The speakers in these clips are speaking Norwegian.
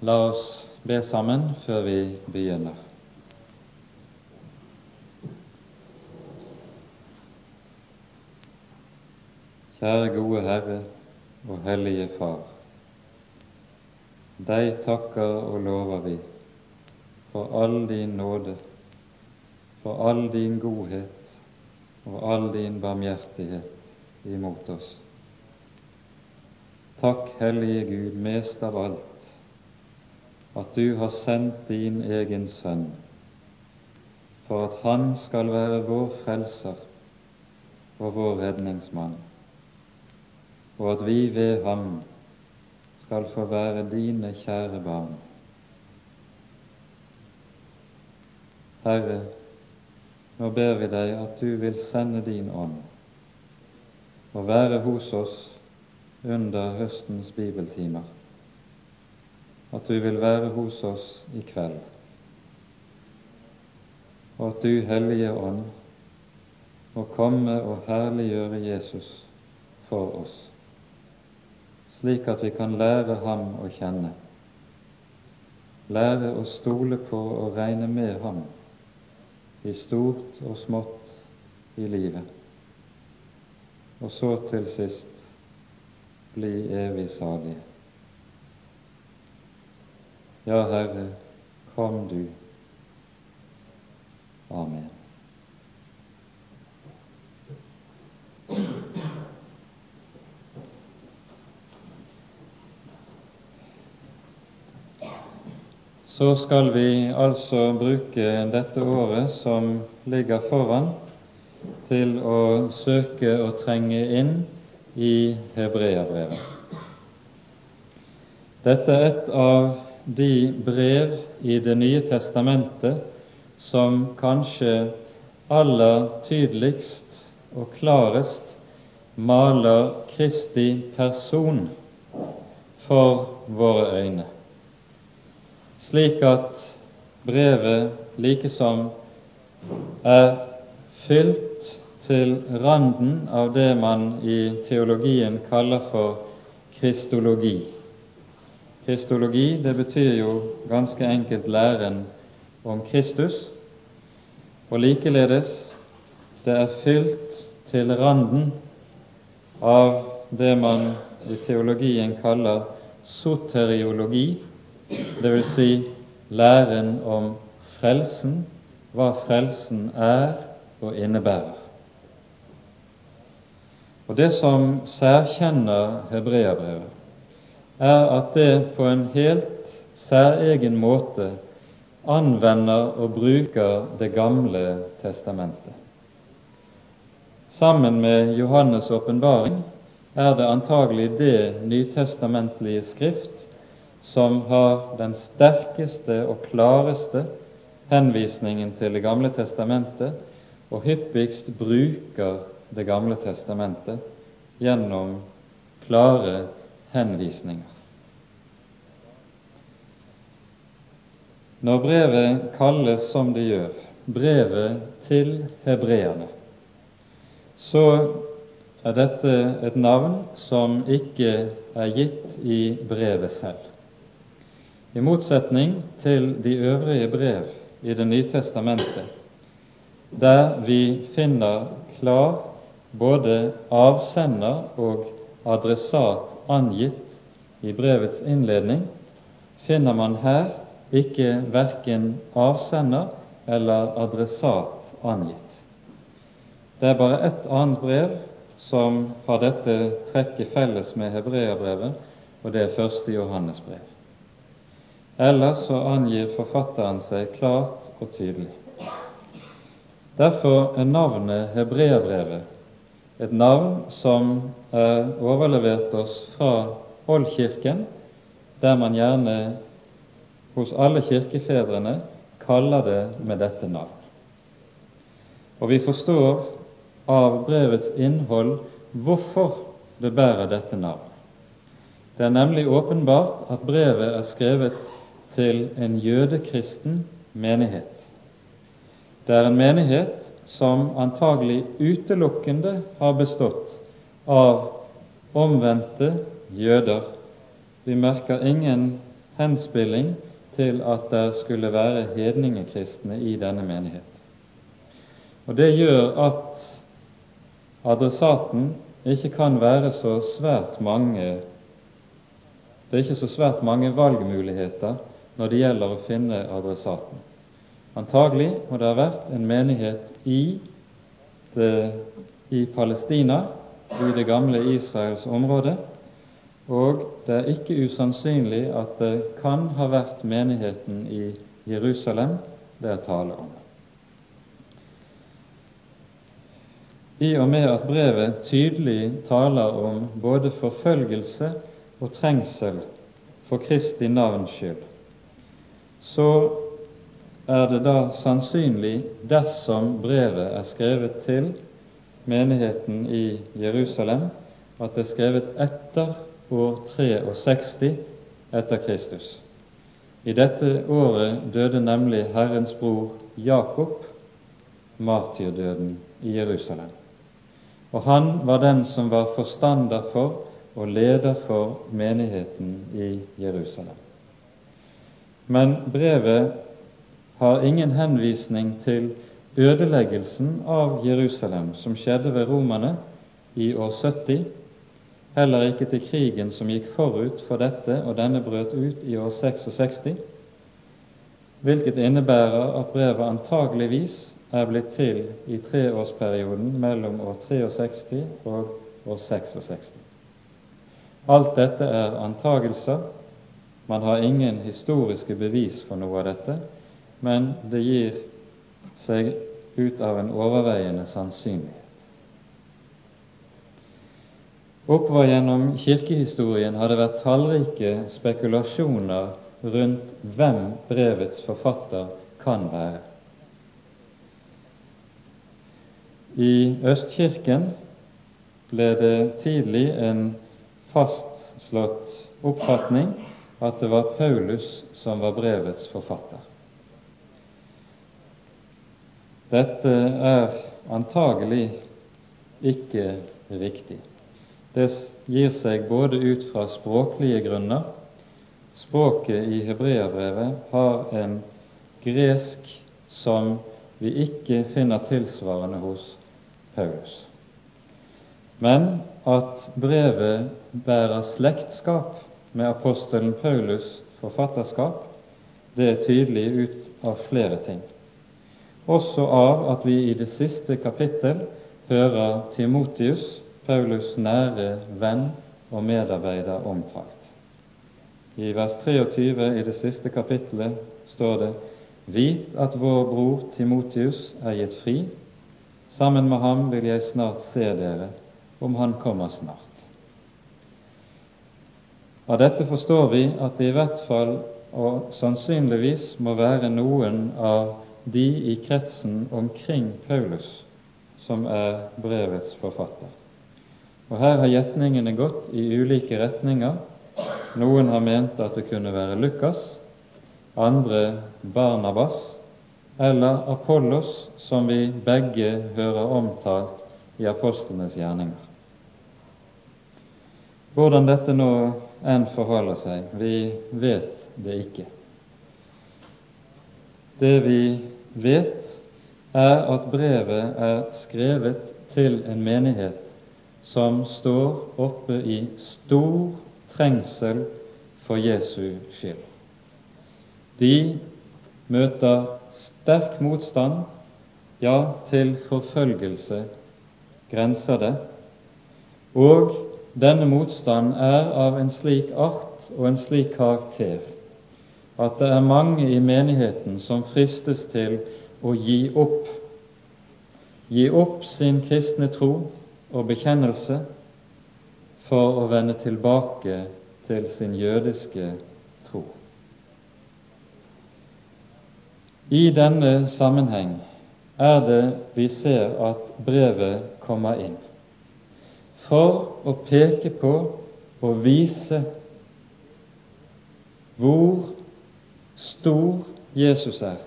La oss be sammen før vi begynner. Kjære gode Herre og Hellige Far. Deg takker og lover vi for all din nåde, for all din godhet og all din barmhjertighet imot oss. Takk, Hellige Gud, mest av alt at du har sendt din egen sønn for at han skal være vår frelser og vår redningsmann, og at vi ved ham skal få være dine kjære barn. Herre, nå ber vi deg at du vil sende din ånd og være hos oss under høstens bibeltimer at du vil være hos oss i kveld, og at du, Hellige Ånd, må komme og herliggjøre Jesus for oss, slik at vi kan lære ham å kjenne, lære å stole på og regne med ham i stort og smått i livet, og så til sist bli evig salige. Ja, Herre, kom du. Amen. Så skal vi altså bruke dette året som ligger foran, til å søke å trenge inn i Hebreabrevet. Dette er et av de brev i Det nye testamentet som kanskje aller tydeligst og klarest maler Kristi person for våre øyne, slik at brevet likesom er fylt til randen av det man i teologien kaller for kristologi Kristologi det betyr jo ganske enkelt læren om Kristus, og likeledes det er fylt til randen av det man i teologien kaller soteriologi, dvs. Si læren om frelsen, hva frelsen er og innebærer. Og Det som særkjenner hebreabrevet, er at det på en helt særegen måte anvender og bruker Det gamle testamentet. Sammen med Johannes' åpenbaring er det antagelig det nytestamentlige skrift som har den sterkeste og klareste henvisningen til Det gamle testamentet, og hyppigst bruker Det gamle testamentet gjennom klare henvisninger. Når brevet kalles som det gjør, brevet til hebreerne, så er dette et navn som ikke er gitt i brevet selv. I motsetning til de øvrige brev i Det nye testamentet, der vi finner klar både avsender og adressat angitt i brevets innledning, finner man her ikke verken avsender eller adressat angitt. Det er bare ett annet brev som har dette trekket felles med hebreabrevet, og det er første Johannes brev. Ellers så angir forfatteren seg klart og tydelig. Derfor er navnet hebreerbrevet et navn som er overlevert oss fra Oldkirken, der man gjerne hos alle kirkefedrene kaller det med dette navn. Og vi forstår av brevets innhold hvorfor det bærer dette navn. Det er nemlig åpenbart at brevet er skrevet til en jødekristen menighet. Det er en menighet som antagelig utelukkende har bestått av omvendte jøder. Vi merker ingen henspilling til at det skulle være hedningekristne i denne menighet. Og Det gjør at adressaten ikke kan være så svært mange Det er ikke så svært mange valgmuligheter når det gjelder å finne adressaten. Antagelig må det ha vært en menighet i, det, i Palestina, i det gamle Israels område, og det er ikke usannsynlig at det kan ha vært menigheten i Jerusalem det er tale om. I og med at brevet tydelig taler om både forfølgelse og trengsel for Kristi navns skyld, så er det da sannsynlig, dersom brevet er skrevet til menigheten i Jerusalem, at det er skrevet etter år 63 etter Kristus. I dette året døde nemlig Herrens bror Jakob martyrdøden i Jerusalem. Og han var den som var forstander for og leder for menigheten i Jerusalem. Men brevet har ingen henvisning til ødeleggelsen av Jerusalem som skjedde ved romerne i år 70, heller ikke til krigen som gikk forut for dette, og denne brøt ut i år 66, hvilket innebærer at brevet antageligvis er blitt til i treårsperioden mellom år 63 og år 66. Alt dette er antagelser. Man har ingen historiske bevis for noe av dette, men det gir seg ut av en overveiende sannsynlighet. Oppover gjennom kirkehistorien har det vært tallrike spekulasjoner rundt hvem brevets forfatter kan være. I Østkirken ble det tidlig en fastslått oppfatning at det var Paulus som var brevets forfatter. Dette er antagelig ikke riktig. Det gir seg både ut fra språklige grunner Språket i hebreerbrevet har en gresk som vi ikke finner tilsvarende hos Paulus. Men at brevet bærer slektskap med apostelen Paulus' forfatterskap, det er tydelig ut av flere ting også av at vi i det siste kapittel hører Timotius, Paulus' nære venn og medarbeider, omtalt. I vers 23 i det siste kapittelet står det:" Vit at vår bror Timotius er gitt fri. Sammen med ham vil jeg snart se dere, om han kommer snart. Av dette forstår vi at det i hvert fall og sannsynligvis må være noen av de i kretsen omkring Paulus som er brevets forfatter. Og Her har gjetningene gått i ulike retninger. Noen har ment at det kunne være Lukas, andre Barnabas eller Apollos, som vi begge hører omtalt i apostlenes gjerninger. Hvordan dette nå enn forholder seg, vi vet det ikke. Det vi vet, er at brevet er skrevet til en menighet som står oppe i stor trengsel for Jesu skyld. De møter sterk motstand, ja, til forfølgelse grenser det, og denne motstand er av en slik art og en slik karakter at det er mange i menigheten som fristes til å gi opp, gi opp sin kristne tro og bekjennelse for å vende tilbake til sin jødiske tro. I denne sammenheng er det vi ser at brevet kommer inn, for å peke på og vise hvor stor Jesus er,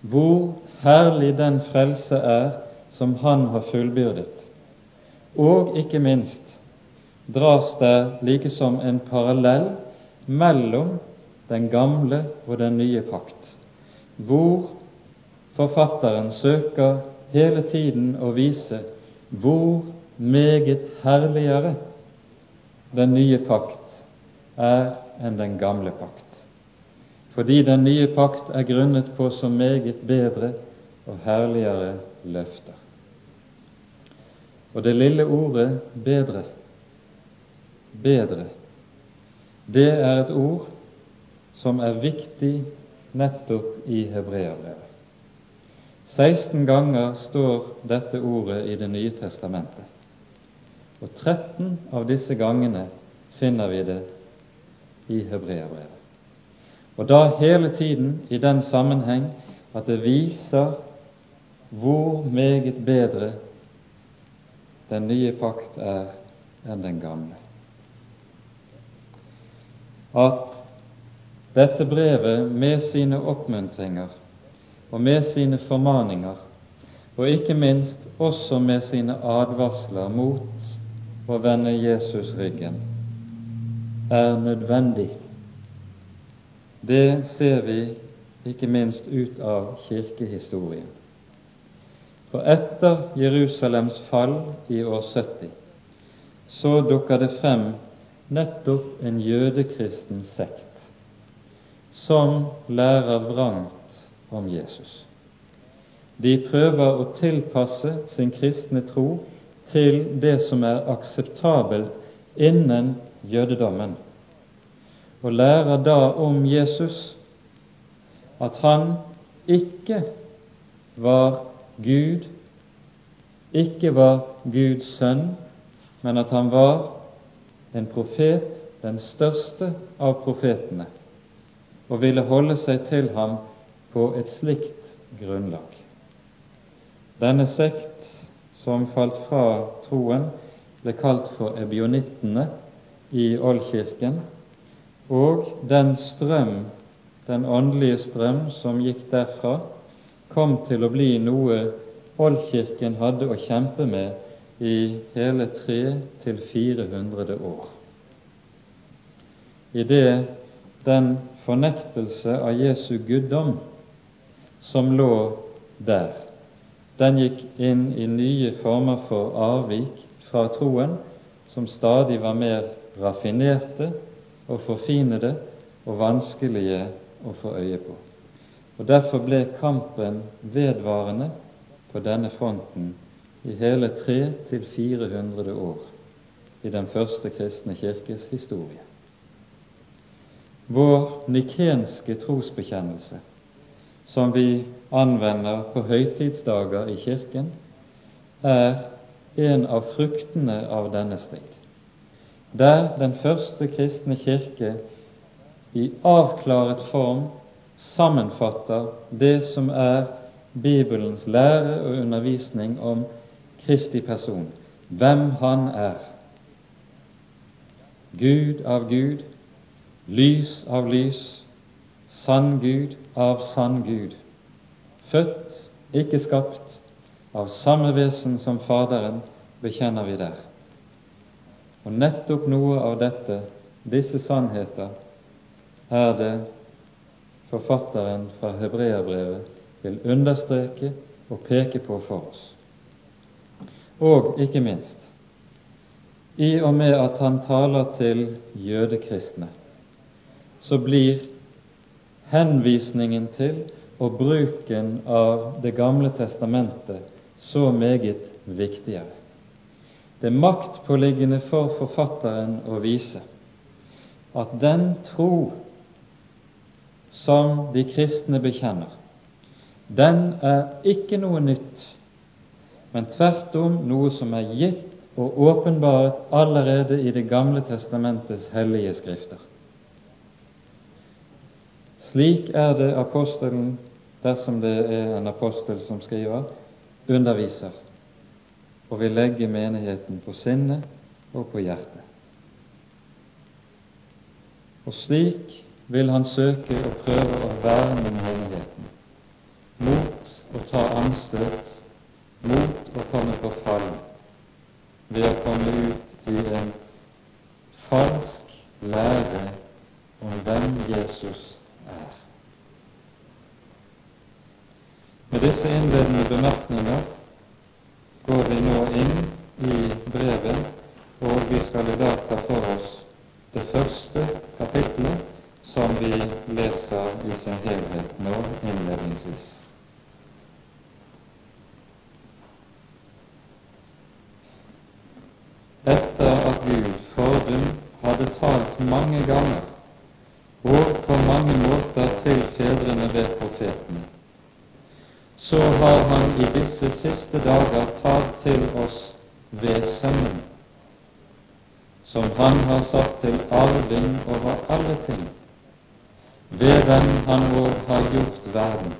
hvor herlig den frelse er som Han har fullbyrdet, og ikke minst dras det likesom en parallell mellom den gamle og den nye pakt, hvor forfatteren søker hele tiden å vise hvor meget herligere den nye pakt er enn den gamle pakt, fordi den nye pakt er grunnet på så meget bedre og herligere løfter. Og det lille ordet 'bedre', bedre, det er et ord som er viktig nettopp i hebreerbrevet. 16 ganger står dette ordet i Det nye testamentet, og 13 av disse gangene finner vi det i hebreerbrevet. Og da hele tiden i den sammenheng at det viser hvor meget bedre den nye pakt er enn den gamle. At dette brevet med sine oppmuntringer og med sine formaninger, og ikke minst også med sine advarsler mot å vende Jesus ryggen, er nødvendig. Det ser vi ikke minst ut av kirkehistorien. For etter Jerusalems fall i år 70 så dukker det frem nettopp en jødekristen sekt som lærer vrangt om Jesus. De prøver å tilpasse sin kristne tro til det som er akseptabelt innen jødedommen, og lærer da om Jesus at han ikke var Gud ikke var Guds sønn, men at han var en profet, den største av profetene, og ville holde seg til ham på et slikt grunnlag. Denne sekt som falt fra troen, ble kalt for ebionittene i Oldkirken, og den strøm, den åndelige strøm som gikk derfra, kom til å bli noe Oldkirken hadde å kjempe med i hele 300-400 år. I det den fornektelse av Jesu guddom som lå der, den gikk inn i nye former for avvik fra troen, som stadig var mer raffinerte og forfinede og vanskelige å få øye på. Og Derfor ble kampen vedvarende på denne fronten i hele 300-400 år i den første kristne kirkes historie. Vår nikenske trosbekjennelse, som vi anvender på høytidsdager i Kirken, er en av fruktene av denne strid. Der den første kristne kirke i avklaret form sammenfatter det som er Bibelens lære og undervisning om Kristi person, hvem Han er. Gud av Gud, lys av lys, sann Gud av sann Gud, født, ikke skapt, av samme vesen som Faderen, bekjenner vi der. Og nettopp noe av dette, disse sannheter, er det forfatteren fra hebreerbrevet vil understreke og peke på for oss. Og ikke minst, i og med at han taler til jødekristne, så blir henvisningen til og bruken av Det gamle testamentet så meget viktigere. Det maktpåliggende for forfatteren å vise at den tro som de kristne bekjenner, den er ikke noe nytt, men tvert om noe som er gitt og åpenbart allerede i Det gamle testamentets hellige skrifter. Slik er det apostelen, dersom det er en apostel som skriver, underviser og vil legge menigheten på sinnet og på hjertet. Og slik vil han søke og prøve å verne menigheten mot å ta anstøt, mot å komme på fall, ved å komme ut i en falsk lære om hvem Jesus er. Med disse innledende bemerkninger går vi nå inn i brevet, og vi skal i dag ta for oss det første kapitlet, som vi leser i sin helhet nå innledningsvis. Etter at Gud forbund hadde talt mange ganger og på mange måter til fedrene ved profeten, så har han i disse siste dager tar til oss ved Sønnen, som han har satt til arving over alle ting, ved den han vår har gjort verden.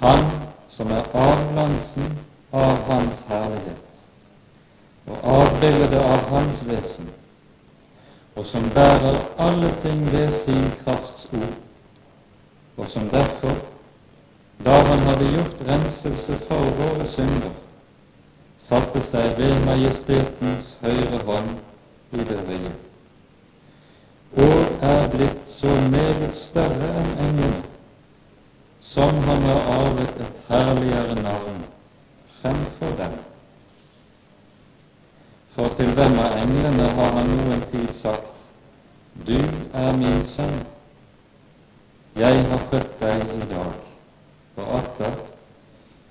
Han som er avglansen av Hans herlighet og avbildet av Hans vesen, og som bærer alle ting ved sin krafts ord, og som derfor da han hadde gjort renselse for våre synder, satte seg ved majestetens høyre hånd i det høye, og er blitt så meget større enn englene, som han har arvet et herligere navn fremfor dem. For til hvem av englene har han noen tid sagt, Du er min sønn, jeg har født deg i dag og atter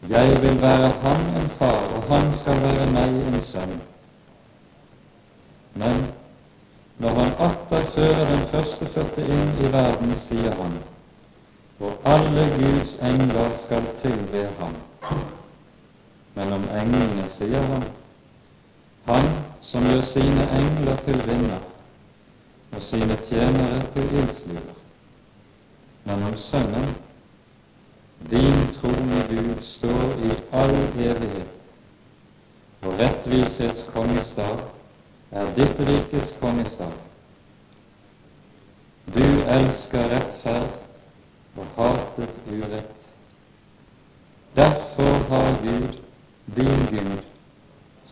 jeg vil være ham en far, og han skal være meg en sønn. Men når han atter fører den førstefødte inn i verden, sier han, og alle Guds engler skal tilbe ham. Men om englene sier han, han som gjør sine engler til vinner og sine tjenere til ildsliver. Men om Sønnen din trone, Gud, står i all evighet, og rettvisets kongestad er ditt rikes kongestad. Du elsker rettferd og hatet urett. Derfor har Gud, din Gud,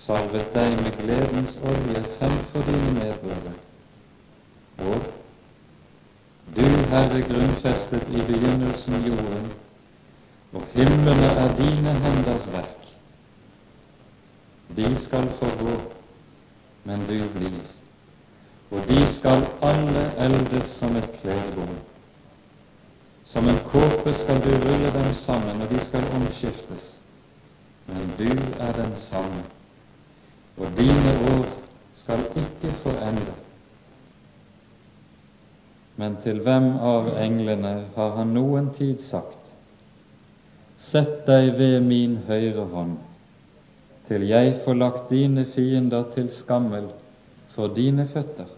salvet deg med gledens olje fremfor dine medbrødre. Og du, Herre, grunnfestet i begynnelsen jorden og himlene er dine henders verk. De skal forgå, men du blir, og de skal alle eldes som et klesbord. Som en kåpe skal du rulle dem sammen, og de skal omskiftes. Men du er den samme, og dine år skal ikke få ende. Men til hvem av englene har han noen tid sagt:" Sett deg ved min høyre hånd, til jeg får lagt dine fiender til skammel for dine føtter.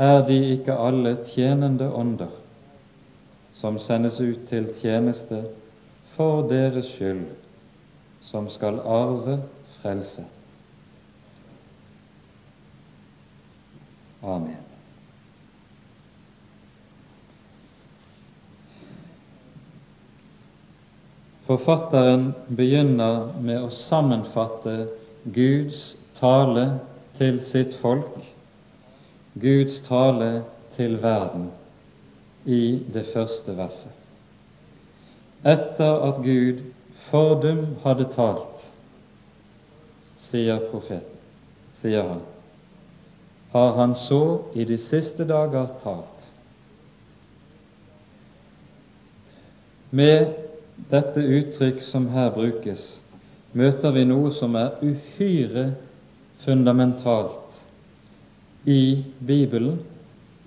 Er de ikke alle tjenende ånder, som sendes ut til tjeneste for deres skyld, som skal arve frelse? Amen. Forfatteren begynner med å sammenfatte Guds tale til sitt folk, Guds tale til verden, i det første verset. Etter at Gud fordum hadde talt, sier profeten, sier han, har han så i de siste dager talt. Med dette uttrykk som her brukes, møter vi noe som er uhyre fundamentalt i Bibelen,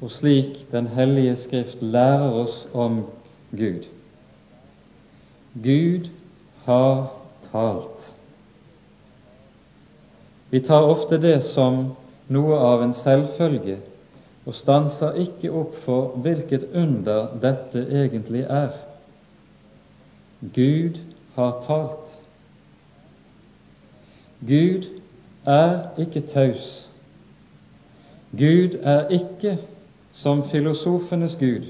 og slik Den hellige Skrift lærer oss om Gud. Gud har talt. Vi tar ofte det som noe av en selvfølge, og stanser ikke opp for hvilket under dette egentlig er. Gud har talt. Gud er ikke taus. Gud er ikke som filosofenes Gud,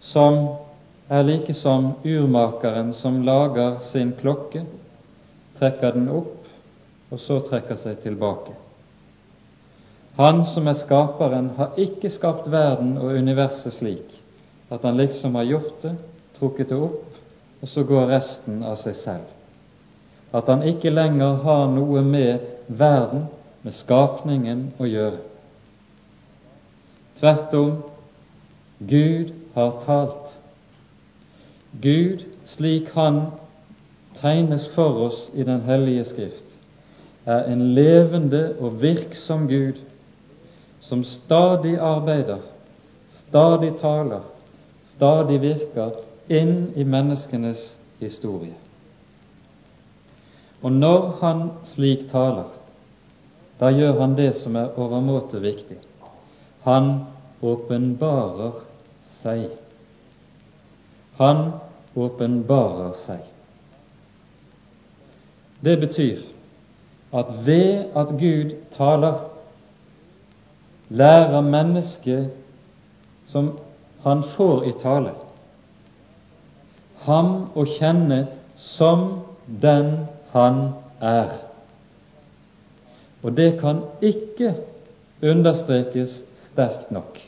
som er like som urmakeren som lager sin klokke, trekker den opp og så trekker seg tilbake. Han som er skaperen, har ikke skapt verden og universet slik at han liksom har gjort det, trukket det opp og så går resten av seg selv. At han ikke lenger har noe med verden, med skapningen å gjøre. Tvert om, Gud har talt. Gud, slik Han tegnes for oss i Den hellige Skrift, er en levende og virksom Gud som stadig arbeider, stadig taler, stadig virker inn i menneskenes historie. Og når han slik taler, da gjør han det som er overmåte viktig. Han åpenbarer seg. Han åpenbarer seg. Det betyr at ved at Gud taler, lærer mennesket som han får i tale, ham å kjenne som den han er. Og det kan ikke understrekes sterkt nok.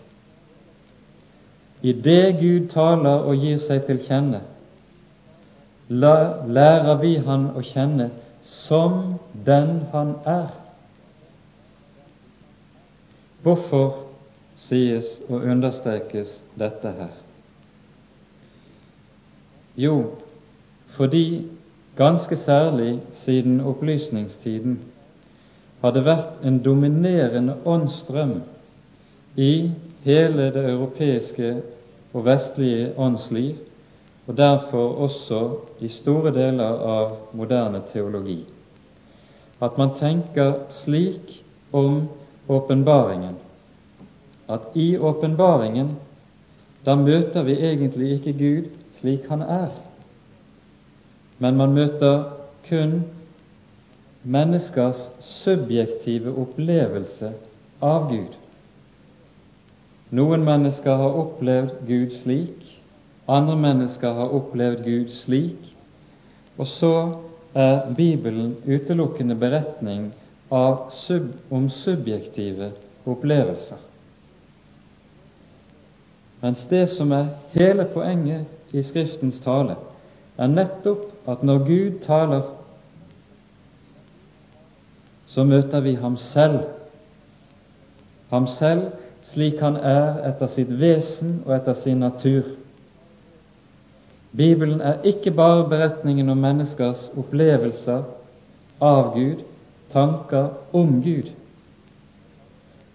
I det Gud taler og gir seg til kjenne, lærer vi Han å kjenne som den Han er. Hvorfor sies og understrekes dette her? Jo, fordi ganske særlig siden opplysningstiden har det vært en dominerende åndsstrøm i hele det europeiske og vestlige åndsliv, og derfor også i store deler av moderne teologi. At man tenker slik om åpenbaringen at i åpenbaringen da møter vi egentlig ikke Gud slik han er, men man møter kun menneskers subjektive opplevelse av Gud. Noen mennesker har opplevd Gud slik, andre mennesker har opplevd Gud slik, og så er Bibelen utelukkende beretning sub, om subjektive opplevelser. Mens det som er hele poenget i Skriftens tale, er nettopp at når Gud taler, så møter vi ham selv. Ham selv slik han er etter sitt vesen og etter sin natur. Bibelen er ikke bare beretningen om menneskers opplevelser av Gud, tanker om Gud.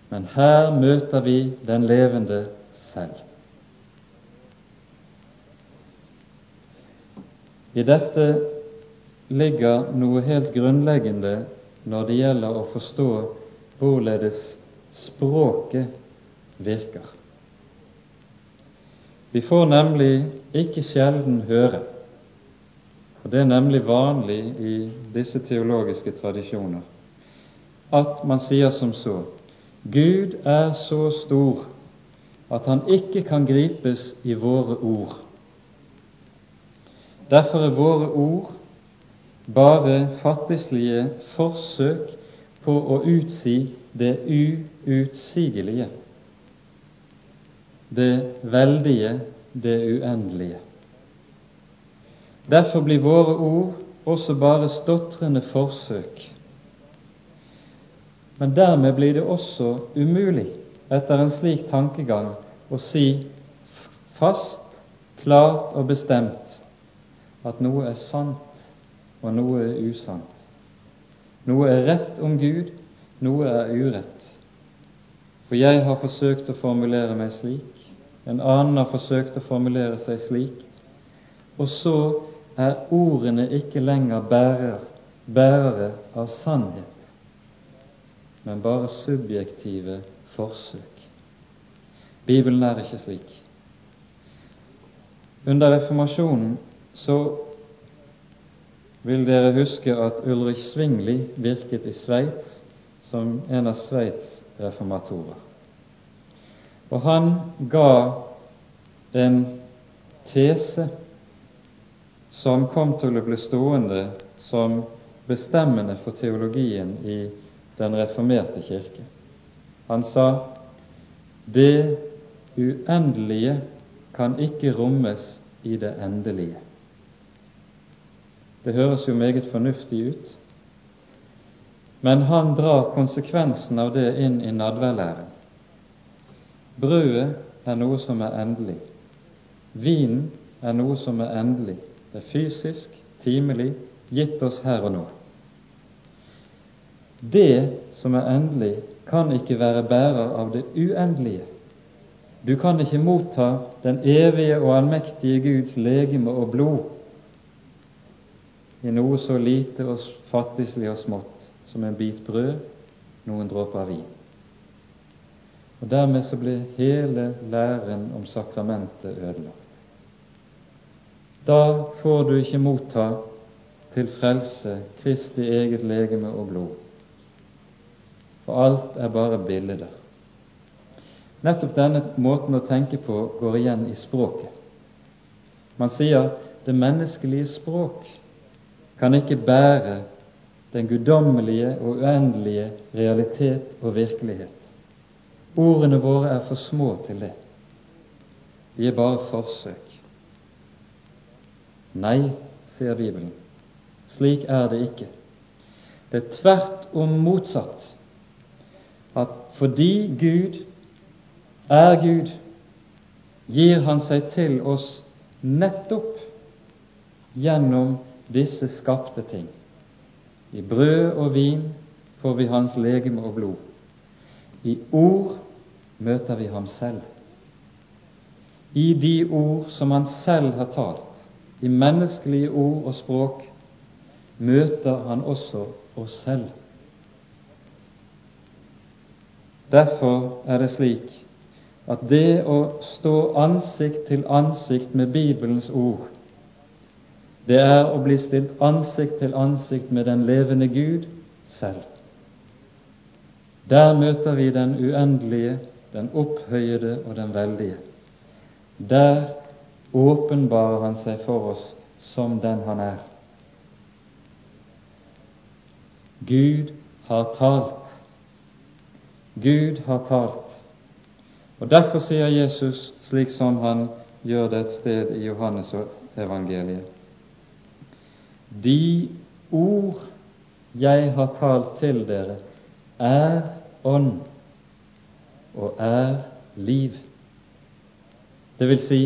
Men her møter vi den levende selv. I dette ligger noe helt grunnleggende når det gjelder å forstå hvorledes språket virker. Vi får nemlig ikke sjelden høre og det er nemlig vanlig i disse teologiske tradisjoner, at man sier som så Gud er så stor at han ikke kan gripes i våre ord. Derfor er våre ord bare fattigslige forsøk på å utsi det uutsigelige, det veldige, det uendelige. Derfor blir våre ord også bare stotrende forsøk. Men dermed blir det også umulig, etter en slik tankegang, å si fast, klart og bestemt at noe er sant og noe er usant. Noe er rett om Gud, noe er urett. For jeg har forsøkt å formulere meg slik, en annen har forsøkt å formulere seg slik, og så er ordene ikke lenger bærer, bærere av sannhet, men bare subjektive forsøk. Bibelen er ikke slik. Under reformasjonen så vil dere huske at Ulrich Zwingli virket i Sveits som en av Sveits reformatorer. Og han ga en tese som kom til å bli stående som bestemmende for teologien i den reformerte kirke. Han sa det uendelige kan ikke rommes i det endelige. Det høres jo meget fornuftig ut. men han drar konsekvensen av det inn i nadværlæren. Brødet er noe som er endelig. Vinen er noe som er endelig. Det er fysisk, timelig, gitt oss her og nå. Det som er endelig, kan ikke være bærer av det uendelige. Du kan ikke motta den evige og allmektige Guds legeme og blod i noe så lite og fattigslig og smått som en bit brød, noen dråper vin. Og Dermed så blir hele læren om sakramentet ødelagt. Da får du ikke motta til frelse Kristi eget legeme og blod, for alt er bare bilder. Nettopp denne måten å tenke på går igjen i språket. Man sier det menneskelige språk kan ikke bære den guddommelige og uendelige realitet og virkelighet. Ordene våre er for små til det. De er bare forsøk. Nei, sier Bibelen, slik er det ikke. Det er tvert om motsatt, at fordi Gud er Gud, gir Han seg til oss nettopp gjennom disse skapte ting. I brød og vin får vi Hans legeme og blod. I ord møter vi Ham selv. I de ord som Han selv har talt, i menneskelige ord og språk, møter Han også oss selv. Derfor er det slik at det å stå ansikt til ansikt med Bibelens ord, det er å bli stilt ansikt til ansikt med den levende Gud selv. Der møter vi den uendelige, den opphøyede og den veldige. Der åpenbarer Han seg for oss som den Han er. Gud har talt. Gud har talt. Og Derfor sier Jesus, slik som han gjør det et sted i Johannes evangeliet, De ord jeg har talt til dere, er ånd og er liv. Det vil si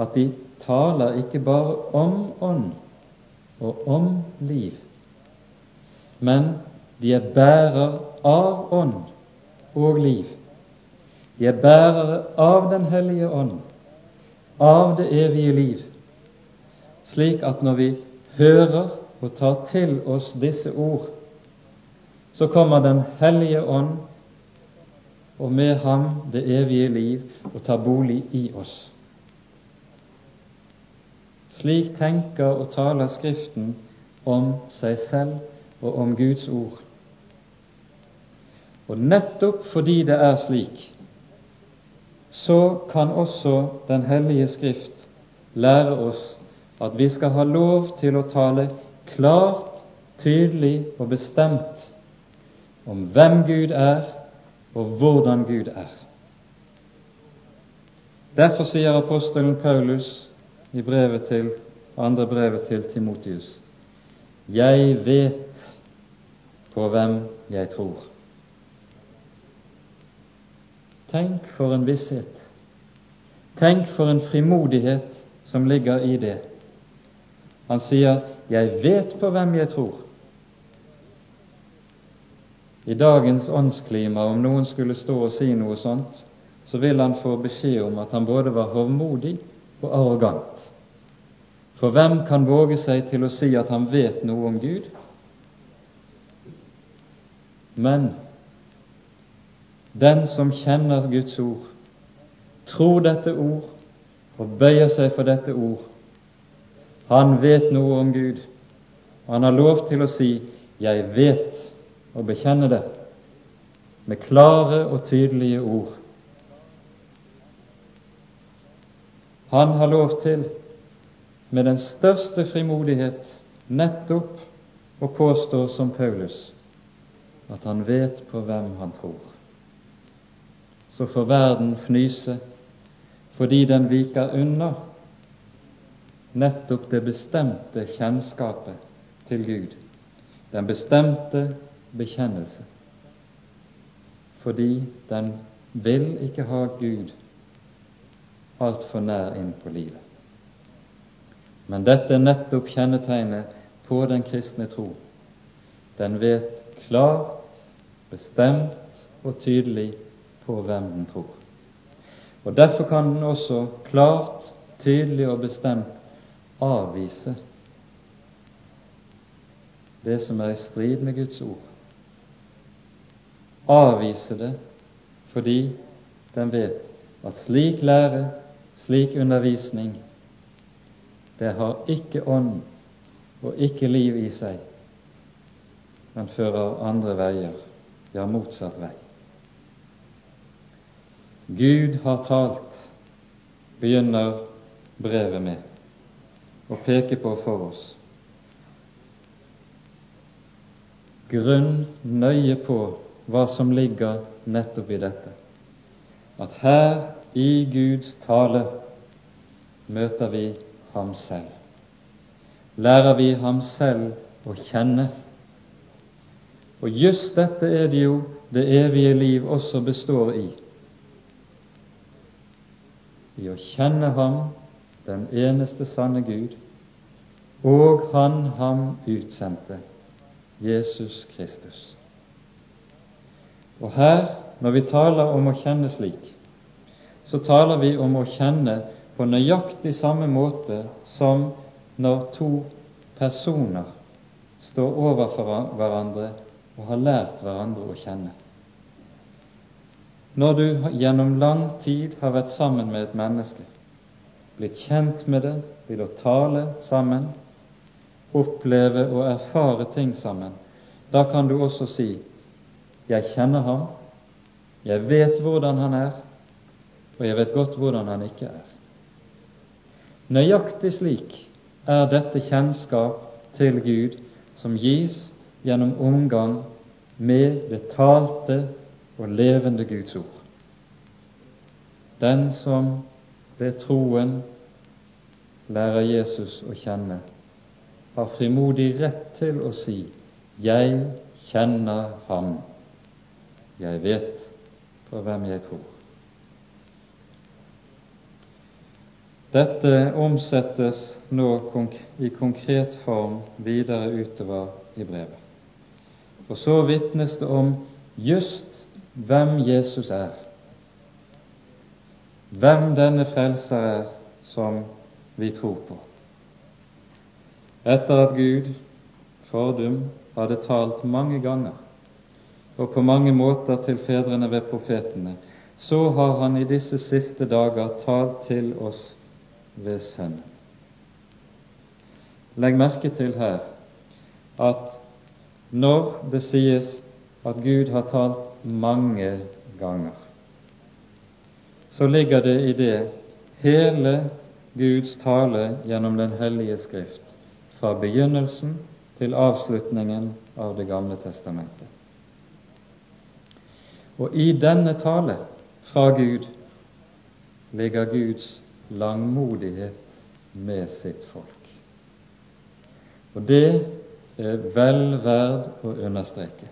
at de taler ikke bare om ånd og om liv, men de er bærer av ånd og liv. De er bærere av Den hellige ånd, av det evige liv, slik at når vi hører og tar til oss disse ord, så kommer Den hellige ånd og med ham det evige liv og tar bolig i oss. Slik tenker og taler Skriften om seg selv og om Guds ord. Og nettopp fordi det er slik, så kan også Den hellige Skrift lære oss at vi skal ha lov til å tale klart, tydelig og bestemt om hvem Gud er, og hvordan Gud er. Derfor sier apostelen Paulus i brevet til, andre brevet til Timotius Jeg vet på hvem jeg tror. Tenk for en visshet. Tenk for en frimodighet som ligger i det. Han sier 'Jeg vet på hvem jeg tror'. I dagens åndsklima, om noen skulle stå og si noe sånt, så vil han få beskjed om at han både var hovmodig og arrogant. For hvem kan våge seg til å si at han vet noe om Gud? Men den som kjenner Guds ord, tror dette ord og bøyer seg for dette ord, han vet noe om Gud, og han har lov til å si 'Jeg vet', og bekjenne det. Med klare og tydelige ord. Han har lov til, med den største frimodighet, nettopp å påstå som Paulus at han vet på hvem han tror. Så får verden fnyse fordi den viker unna nettopp det bestemte kjennskapet til Gud, den bestemte bekjennelse, fordi den vil ikke ha Gud altfor nær inn på livet. Men dette er nettopp kjennetegnet på den kristne tro. Den vet klart, bestemt og tydelig på hvem den tror. Og Derfor kan den også klart, tydelig og bestemt avvise det som er i strid med Guds ord. Avvise det fordi den vet at slik lære, slik undervisning, det har ikke ånd og ikke liv i seg, men fører andre veier, ja, motsatt vei. Gud har talt, begynner brevet med å peke på for oss. Grunn nøye på hva som ligger nettopp i dette, at her i Guds tale møter vi ham selv. Lærer vi ham selv å kjenne. Og just dette er det jo det evige liv også består i. I å kjenne Ham, den eneste sanne Gud, og Han ham utsendte, Jesus Kristus. Og her, når vi taler om å kjenne slik, så taler vi om å kjenne på nøyaktig samme måte som når to personer står overfor hverandre og har lært hverandre å kjenne. Når du gjennom lang tid har vært sammen med et menneske, blitt kjent med det, vil å tale sammen, oppleve og erfare ting sammen, da kan du også si 'Jeg kjenner ham, jeg vet hvordan han er, og jeg vet godt hvordan han ikke er'. Nøyaktig slik er dette kjennskap til Gud som gis gjennom omgang med det talte og levende Guds ord. Den som ved troen lærer Jesus å kjenne, har frimodig rett til å si 'Jeg kjenner Ham'. Jeg vet på hvem jeg tror. Dette omsettes nå i konkret form videre utover i brevet. Og så vitnes det om just hvem Jesus er, hvem denne frelser er som vi tror på. Etter at Gud fordum hadde talt mange ganger og på mange måter til fedrene ved profetene, så har han i disse siste dager talt til oss ved Sønnen. Legg merke til her at når det sies at Gud har talt mange ganger, så ligger det i det hele Guds tale gjennom Den hellige Skrift, fra begynnelsen til avslutningen av Det gamle testamentet. Og i denne tale fra Gud ligger Guds langmodighet med sitt folk. Og det er vel verd å understreke.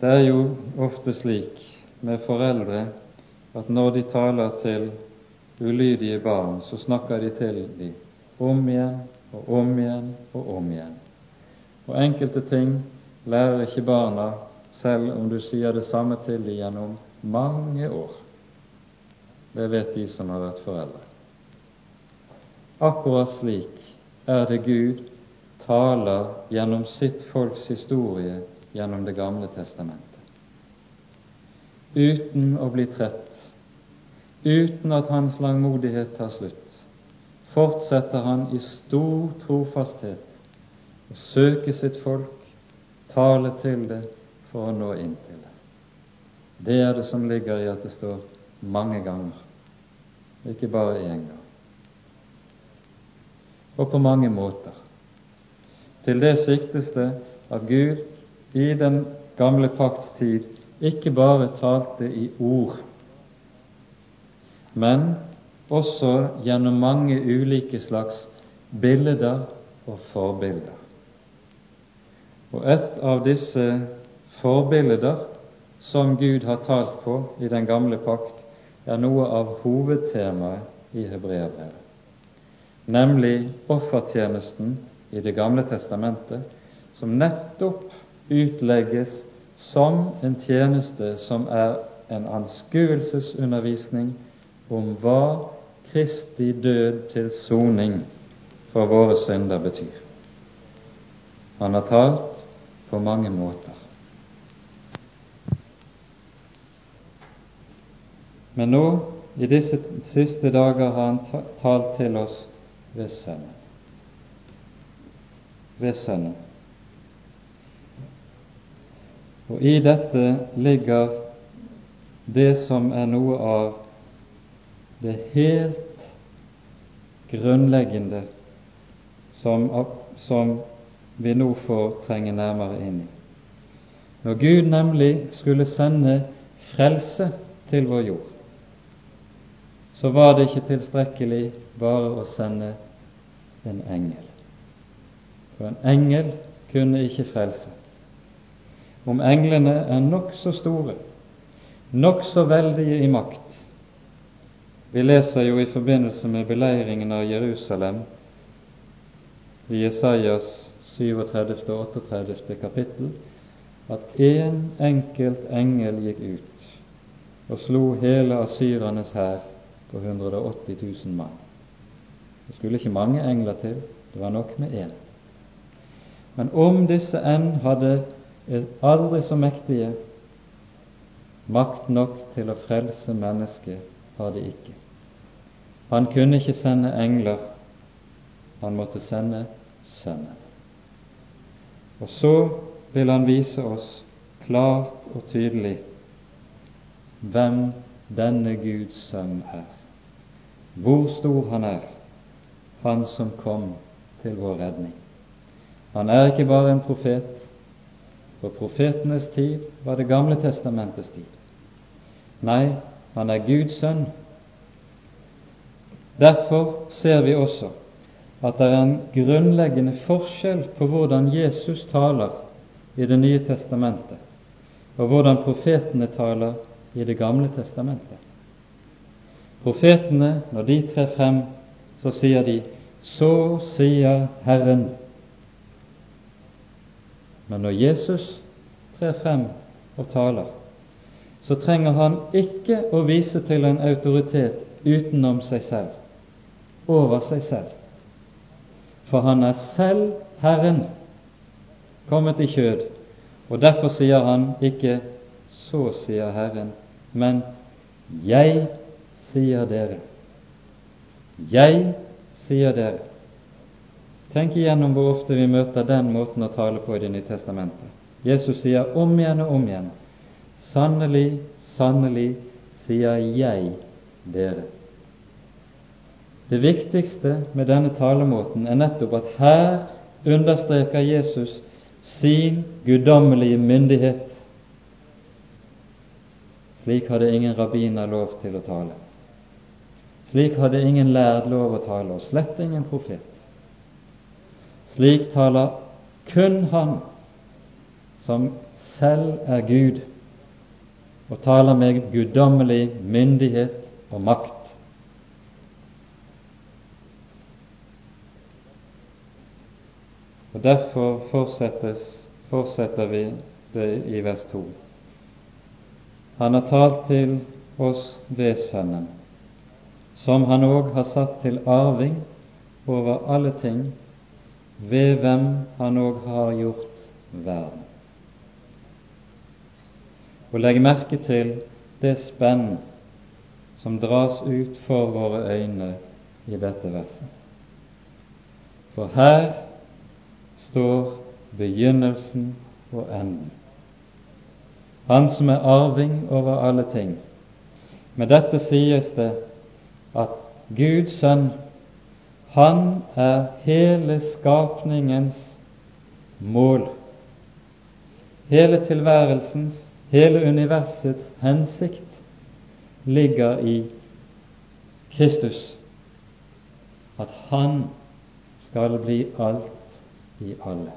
Det er jo ofte slik med foreldre at når de taler til ulydige barn, så snakker de til dem om igjen og om igjen og om igjen. Og enkelte ting lærer ikke barna selv om du sier det samme til dem gjennom mange år. Det vet de som har vært foreldre. Akkurat slik er det Gud taler gjennom sitt folks historie gjennom Det gamle testamentet. Uten å bli trett, uten at hans langmodighet tar slutt, fortsetter han i stor trofasthet å søke sitt folk, tale til det for å nå inn til det. Det er det som ligger i at det står mange ganger ikke bare én gang. Og på mange måter. Til det siktes det at Gud i den gamle pakts tid ikke bare talte i ord, men også gjennom mange ulike slags bilder og forbilder. Og et av disse forbilder som Gud har talt på i den gamle pakt, er noe av hovedtemaet i hebreerbrevet, nemlig offertjenesten i Det gamle testamentet, som nettopp utlegges som en tjeneste som er en anskuelsesundervisning om hva Kristi død til soning for våre synder betyr. Han har talt på mange måter. Men nå, i disse siste dager, har han talt til oss ved Sønnen. Ved Sønnen. Og i dette ligger det som er noe av det helt grunnleggende som, som vi nå får trenge nærmere inn i. Når Gud nemlig skulle sende frelse til vår jord, så var det ikke tilstrekkelig bare å sende en engel. For en engel kunne ikke frelse. Om englene er nokså store, nokså veldige i makt. Vi leser jo i forbindelse med beleiringen av Jerusalem i Jesajas 37. og 38. kapittel at én en enkelt engel gikk ut og slo hele asyrernes hær på 180 000 mann. Det skulle ikke mange engler til, det var nok med én. Men om disse enn hadde aldri så mektige makt nok til å frelse mennesket, har de ikke. Han kunne ikke sende engler, han måtte sende Sønnen. Og så vil han vise oss klart og tydelig hvem denne Guds sønn er, hvor stor han er, han som kom til vår redning. Han er ikke bare en profet, for profetenes tid var Det gamle testamentets tid. Nei, han er Guds sønn. Derfor ser vi også at det er en grunnleggende forskjell på hvordan Jesus taler i Det nye testamentet, og hvordan profetene taler i Det gamle testamentet. Profetene, når de trer frem, så sier de 'Så sier Herren'. Men når Jesus trer frem og taler, så trenger han ikke å vise til en autoritet utenom seg selv, over seg selv for han er selv Herren, kommet i kjød. Og derfor sier han ikke 'så sier Herren', men 'jeg sier dere'. Jeg sier dere. Tenk igjennom hvor ofte vi møter den måten å tale på i Det nye testamentet. Jesus sier om igjen og om igjen 'Sannelig, sannelig sier jeg dere'. Det viktigste med denne talemåten er nettopp at her understreker Jesus sin guddommelige myndighet. Slik hadde ingen rabbiner lov til å tale. Slik hadde ingen lærd lov å tale, og slett ingen profet. Slik taler kun Han som selv er Gud, og taler med guddommelig myndighet og makt. Og Derfor fortsetter vi det i vers 2. Han har talt til oss ved Sønnen, som han òg har satt til arving over alle ting, ved hvem han òg har gjort verden. Og legg merke til det spenn som dras ut for våre øyne i dette verset. For her står begynnelsen og enden. Han som er arving over alle ting. Med dette sies det at Guds sønn, han er hele skapningens mål. Hele tilværelsens, hele universets hensikt ligger i Kristus. At han skal bli alt i alle.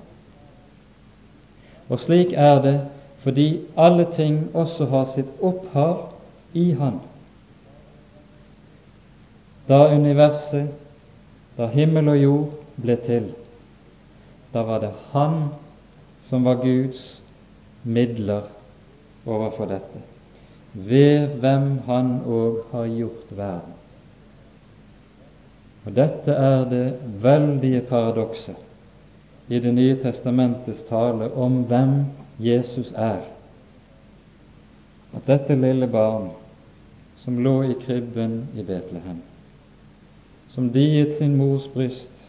Og slik er det fordi alle ting også har sitt opphav i Han. Da universet, da himmel og jord ble til, da var det Han som var Guds midler overfor dette, ved hvem Han òg har gjort verden. Og Dette er det veldige paradokset i Det nye testamentets tale om hvem Jesus er. At dette lille barn som lå i krybben i Betlehem, som diet sin mors bryst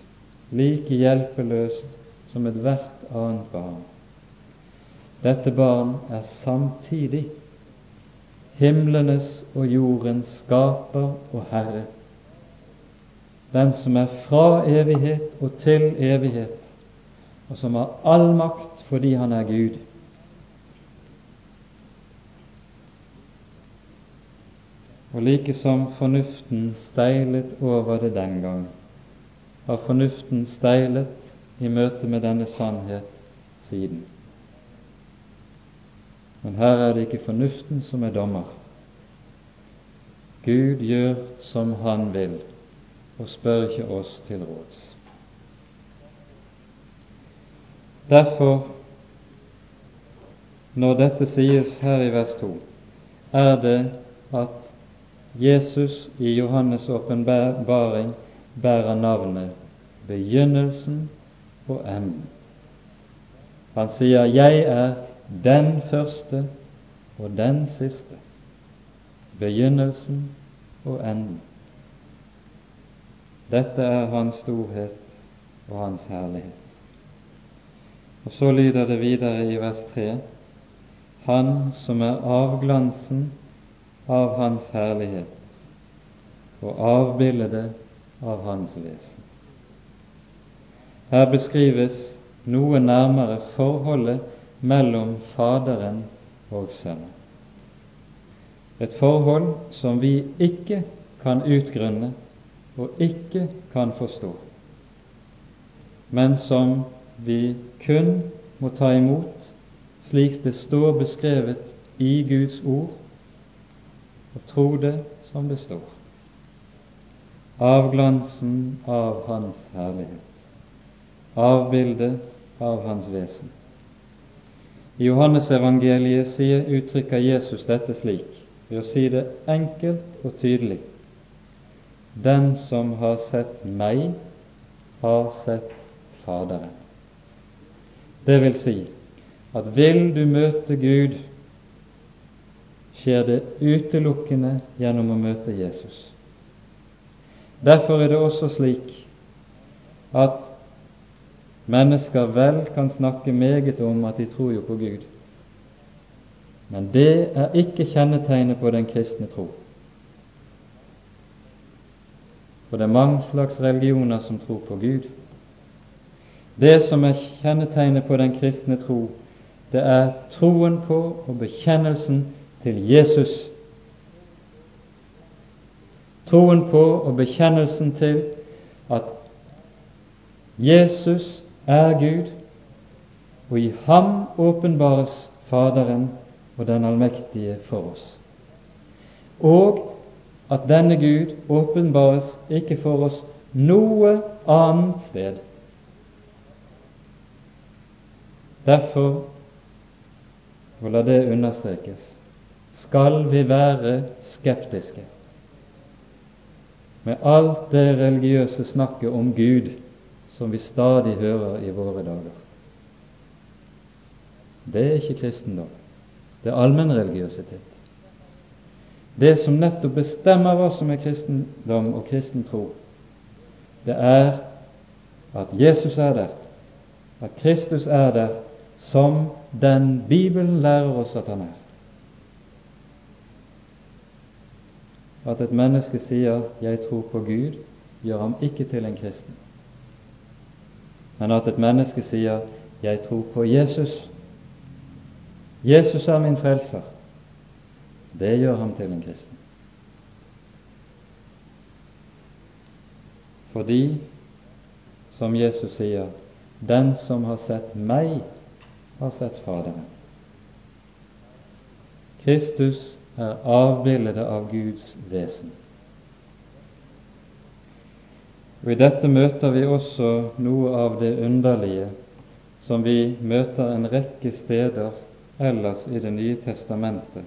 like hjelpeløst som ethvert annet barn, dette barn er samtidig himlenes og jordens skaper og herre den som er fra evighet og til evighet, og som har all makt fordi han er Gud. Og like som fornuften steilet over det den gang, har fornuften steilet i møte med denne sannhet siden. Men her er det ikke fornuften som er dommer. Gud gjør som Han vil og spør ikke oss til råds. Derfor, når dette sies her i vers 2, er det at Jesus i Johannes' åpenbaring bærer navnet begynnelsen og enden. Han sier 'Jeg er den første og den siste', begynnelsen og enden. Dette er Hans storhet og Hans herlighet. Og Så lyder det videre i vers 3.: Han som er avglansen av Hans herlighet og avbildet av Hans vesen. Her beskrives noe nærmere forholdet mellom Faderen og Sønnen. Et forhold som vi ikke kan utgrunne og ikke kan forstå, men som vi kun må ta imot slik det står beskrevet i Guds ord, og tro det som det står. Avglansen av Hans herlighet, avbildet av Hans vesen. I Johannesevangeliet uttrykker Jesus dette slik, ved å si det enkelt og tydelig. Den som har sett meg, har sett Faderen. Det vil si at vil du møte Gud, skjer det utelukkende gjennom å møte Jesus. Derfor er det også slik at mennesker vel kan snakke meget om at de tror jo på Gud, men det er ikke kjennetegnet på den kristne tro. For det er mange slags religioner som tror på Gud. Det som er kjennetegnet på den kristne tro, det er troen på og bekjennelsen til Jesus. Troen på og bekjennelsen til at Jesus er Gud, og i ham åpenbares Faderen og den allmektige for oss. Og at denne Gud åpenbares ikke for oss noe annet sted. Derfor, og la det understrekes, skal vi være skeptiske med alt det religiøse snakket om Gud som vi stadig hører i våre dager. Det er ikke kristendom. Det er allmennreligiøsitet. Det som nettopp bestemmer hva som er kristendom og kristen tro, det er at Jesus er der, at Kristus er der som den Bibelen lærer oss at han er. At et menneske sier 'jeg tror på Gud', gjør ham ikke til en kristen. Men at et menneske sier 'jeg tror på Jesus', Jesus er min frelser, det gjør ham til en kristen. Fordi, som Jesus sier, den som har sett meg, har sett Faderen. Kristus er avbildet av Guds vesen. Og I dette møter vi også noe av det underlige som vi møter en rekke steder ellers i Det nye testamentet,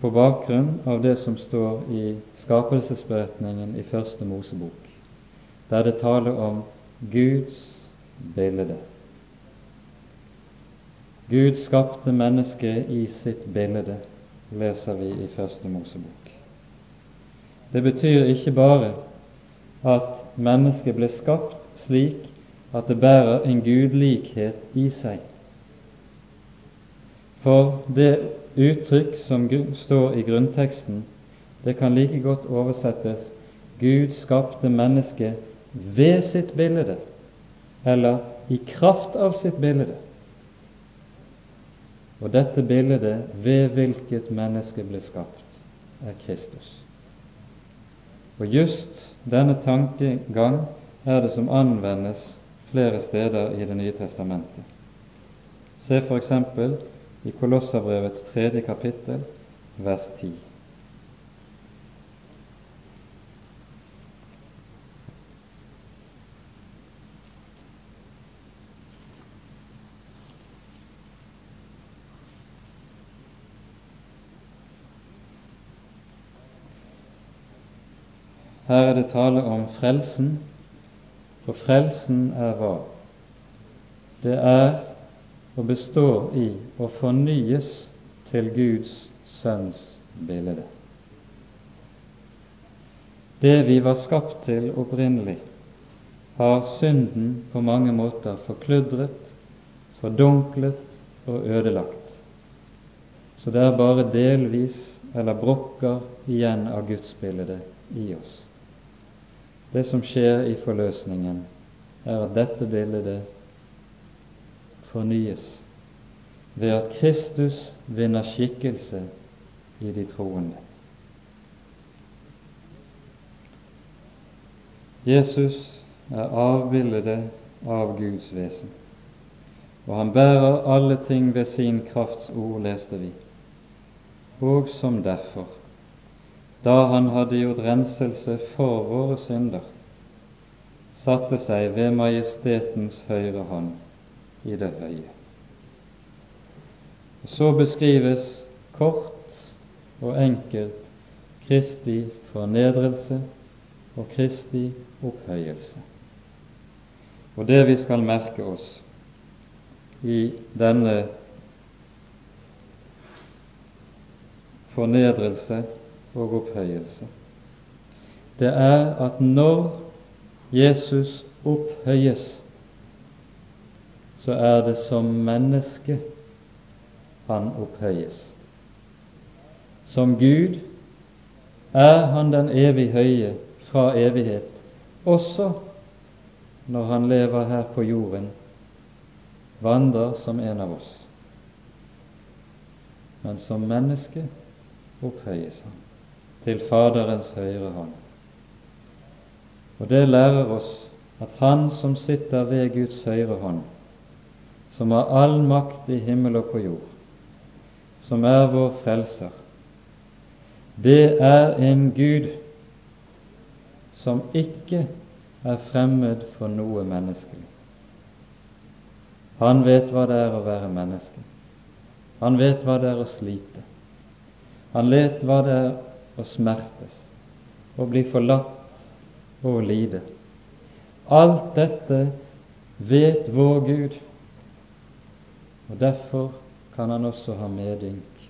på bakgrunn av det som står i skapelsesberetningen i Første Mosebok, der det taler om Guds bilde. Gud skapte mennesket i sitt bilde, leser vi i Første Mosebok. Det betyr ikke bare at mennesket ble skapt slik at det bærer en gudlikhet i seg, for det uttrykk som står i grunnteksten, det kan like godt oversettes Gud skapte mennesket ved sitt bilde, eller i kraft av sitt bilde. Og dette bildet ved hvilket menneske ble skapt, er Kristus. Og just denne tankegang er det som anvendes flere steder i Det nye testamentet. Se f.eks i Kolosserbrevets tredje kapittel, vers 10. Her er det tale om frelsen, for frelsen er hva? Det er og består i å fornyes til Guds sønns bilde. Det vi var skapt til opprinnelig, har synden på mange måter forkludret, fordunklet og ødelagt. Så det er bare delvis eller brokker igjen av gudsbildet i oss. Det som skjer i forløsningen, er at dette bildet fornyes ved at Kristus vinner skikkelse i de troende. Jesus er avbildet av Guds vesen, og han bærer alle ting ved sin krafts ord, leste vi, og som derfor, da han hadde gjort renselse for våre synder, satte seg ved majestetens høyre hånd i det høye. Så beskrives kort og enkelt Kristi fornedrelse og Kristi opphøyelse. Og det vi skal merke oss i denne fornedrelse og opphøyelse, det er at når Jesus opphøyes, så er det som menneske han opphøyes. Som Gud er han den evig høye fra evighet, også når han lever her på jorden, vandrer som en av oss. Men som menneske opphøyes han til Faderens høyre hånd. Og det lærer oss at Han som sitter ved Guds høyre hånd, som har all makt i himmel og på jord, som er vår frelser, det er en Gud som ikke er fremmed for noe menneskelig. Han vet hva det er å være menneske. Han vet hva det er å slite. Han vet hva det er å smertes, og bli forlatt og lide. Alt dette vet vår Gud, og Derfor kan han også ha medynk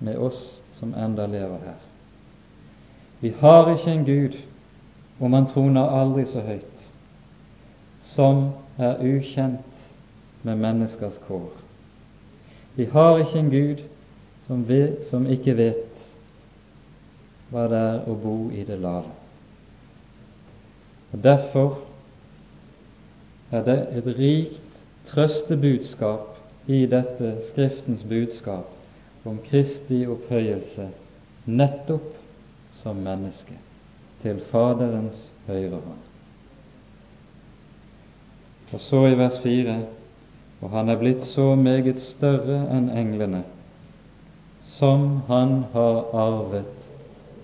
med oss som enda lever her. Vi har ikke en Gud, om han troner aldri så høyt, som er ukjent med menneskers kår. Vi har ikke en Gud som, vet, som ikke vet hva det er å bo i det lave. Og Derfor er det et rikt trøstebudskap i dette Skriftens budskap om Kristi opphøyelse nettopp som menneske til Faderens høyre hånd. Og så i vers 4.: og han er blitt så meget større enn englene, som han har arvet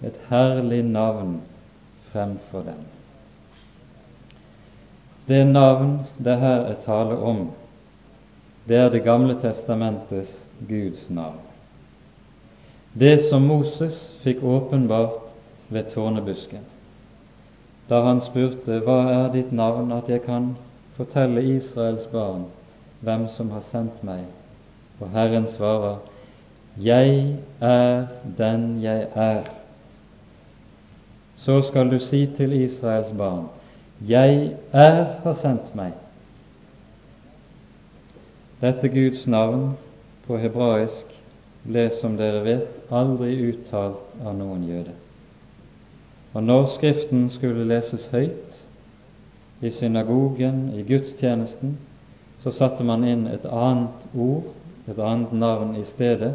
et herlig navn fremfor dem. Det navn det her er tale om, det er Det gamle testamentets Guds navn. Det som Moses fikk åpenbart ved tårnebusken, da han spurte hva er ditt navn, at jeg kan fortelle Israels barn hvem som har sendt meg. Og Herren svarer, Jeg er den jeg er. Så skal du si til Israels barn, Jeg er har sendt meg. Dette Guds navn på hebraisk ble, som dere vet, aldri uttalt av noen jøde. Og når Skriften skulle leses høyt i synagogen, i gudstjenesten, så satte man inn et annet ord, et annet navn i stedet,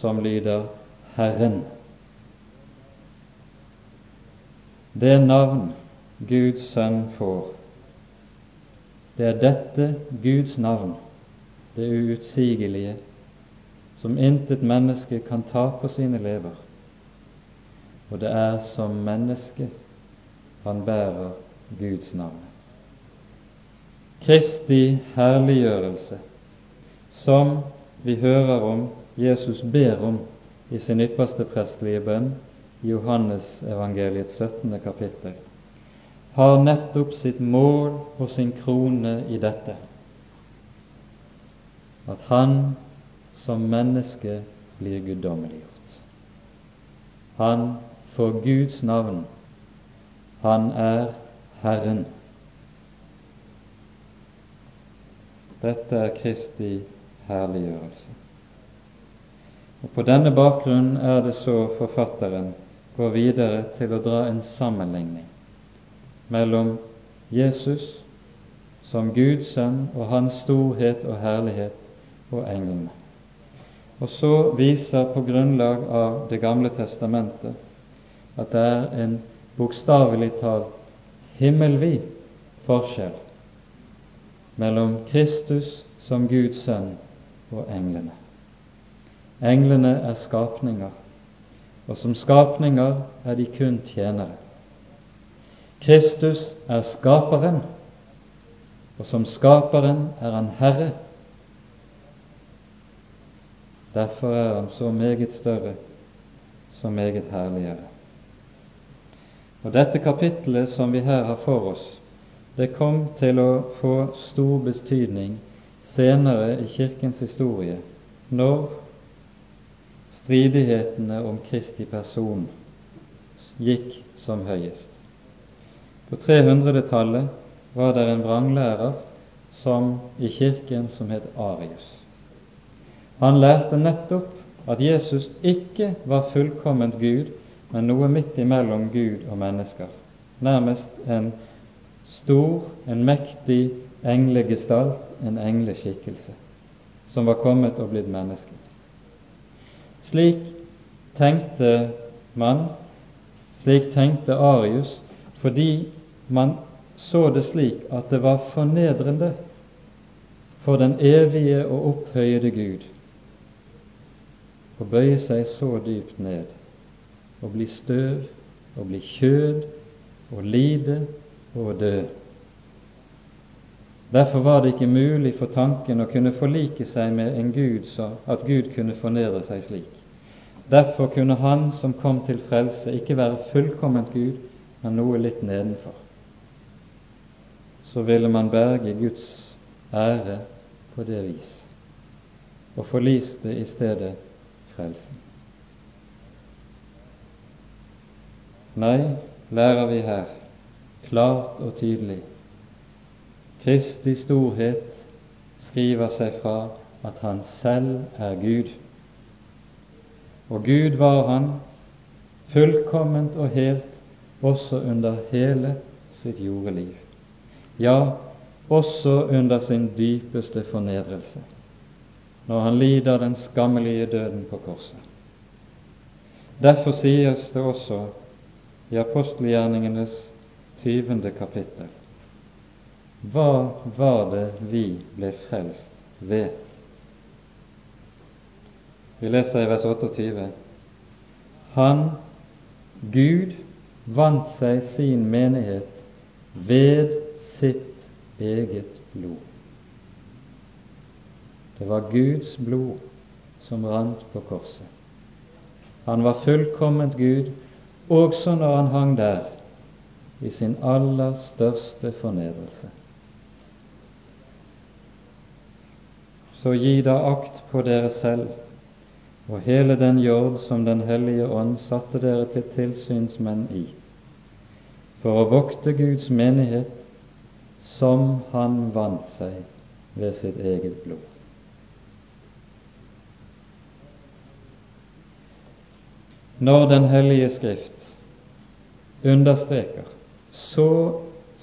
som lyder Herren. Det navn Guds sønn får, det er dette Guds navn det uutsigelige, som intet menneske kan ta på sine lever. Og det er som menneske han bærer Guds navn. Kristi herliggjørelse, som vi hører om Jesus ber om i sin ypperste prestelige bønn Johannes evangeliets 17. kapittel, har nettopp sitt mål og sin krone i dette at han som menneske blir guddommeliggjort. Han får Guds navn. Han er Herren. Dette er Kristi herliggjørelse. Og På denne bakgrunn er det så forfatteren går videre til å dra en sammenligning mellom Jesus som Guds sønn og hans storhet og herlighet og englene. Og så viser på grunnlag av Det gamle testamentet at det er en bokstavelig talt himmelvid forskjell mellom Kristus som Guds sønn og englene. Englene er skapninger, og som skapninger er de kun tjenere. Kristus er skaperen, og som skaperen er han herre Derfor er han så meget større, så meget herligere. Og Dette kapittelet som vi her har for oss, det kom til å få stor betydning senere i Kirkens historie, når stridighetene om Kristi person gikk som høyest. På 300-tallet var det en vranglærer som i Kirken som het Arius. Han lærte nettopp at Jesus ikke var fullkomment Gud, men noe midt imellom Gud og mennesker, nærmest en stor, en mektig englegestalt, en engleskikkelse, som var kommet og blitt menneske. Slik tenkte man, slik tenkte Arius, fordi man så det slik at det var fornedrende for den evige og opphøyede Gud å bøye seg så dypt ned og bli støv og bli kjød og lide og dø. Derfor var det ikke mulig for tanken å kunne forlike seg med en Gud så at Gud kunne fornedre seg slik. Derfor kunne Han som kom til frelse, ikke være fullkomment Gud, men noe litt nedenfor. Så ville man berge Guds ære på det vis, og forliste i stedet frelsen. Nei, lærer vi her klart og tydelig Kristi storhet skriver seg fra at han selv er Gud. Og Gud var han fullkomment og helt også under hele sitt jordeliv. Ja, også under sin dypeste fornedrelse når han lider den skammelige døden på korset. Derfor sies det også i apostelgjerningenes tyvende kapittel Hva var det vi ble frelst ved. Vi leser i vers 28 Han, Gud, vant seg sin menighet ved sitt eget blod. Det var Guds blod som rant på korset. Han var fullkomment Gud også når han hang der i sin aller største fornedrelse. Så gi da akt på dere selv og hele den jord som Den hellige ånd satte dere til tilsynsmenn i, for å vokte Guds menighet som Han vant seg ved sitt eget blod. Når Den hellige Skrift understreker så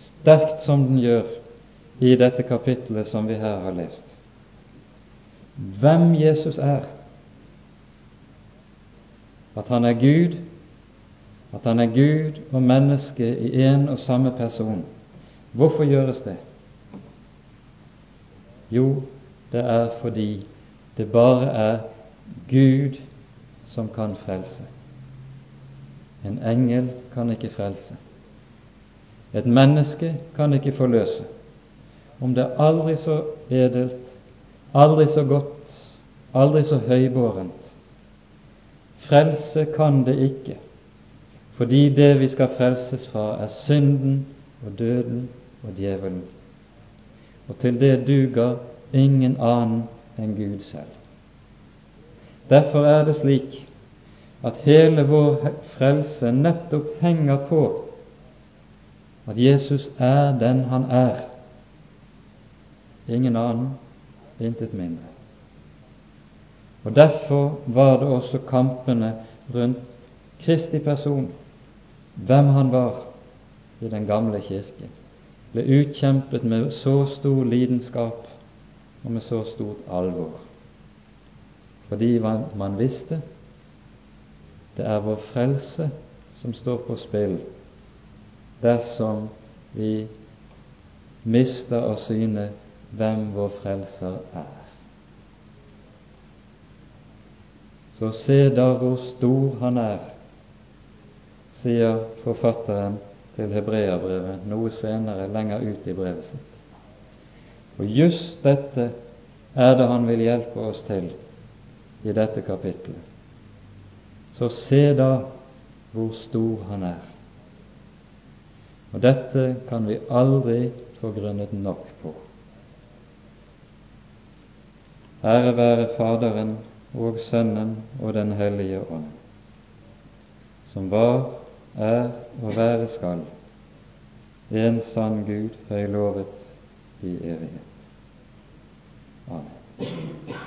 sterkt som den gjør i dette kapittelet som vi her har lest, hvem Jesus er, at han er Gud, at han er Gud og menneske i en og samme person. Hvorfor gjøres det? Jo, det er fordi det bare er Gud som kan frelse. En engel kan ikke frelse. Et menneske kan ikke forløse. Om det er aldri så edelt, aldri så godt, aldri så høybårent, Frelse kan det ikke, fordi det vi skal frelses fra, er synden og døden og djevelen. Og til det duger ingen annen enn Gud selv. Derfor er det slik at hele vår frelse nettopp henger på at Jesus er den han er, ingen annen, intet mindre. Og Derfor var det også kampene rundt Kristi person, hvem han var i den gamle kirke, ble utkjempet med så stor lidenskap og med så stort alvor. Fordi man visste det er vår frelse som står på spill dersom vi mister av syne hvem vår frelser er. Så se da hvor stor han er, sier forfatteren til hebreabrevet noe senere, lenger ut i brevet sitt. Og just dette er det han vil hjelpe oss til i dette kapittelet. Så se da hvor stor han er. Og dette kan vi aldri få grunnet nok på. Ære være Faderen og Sønnen og Den hellige ånd, som var, er og være skal, en sann Gud høylovet i evighet. Amen.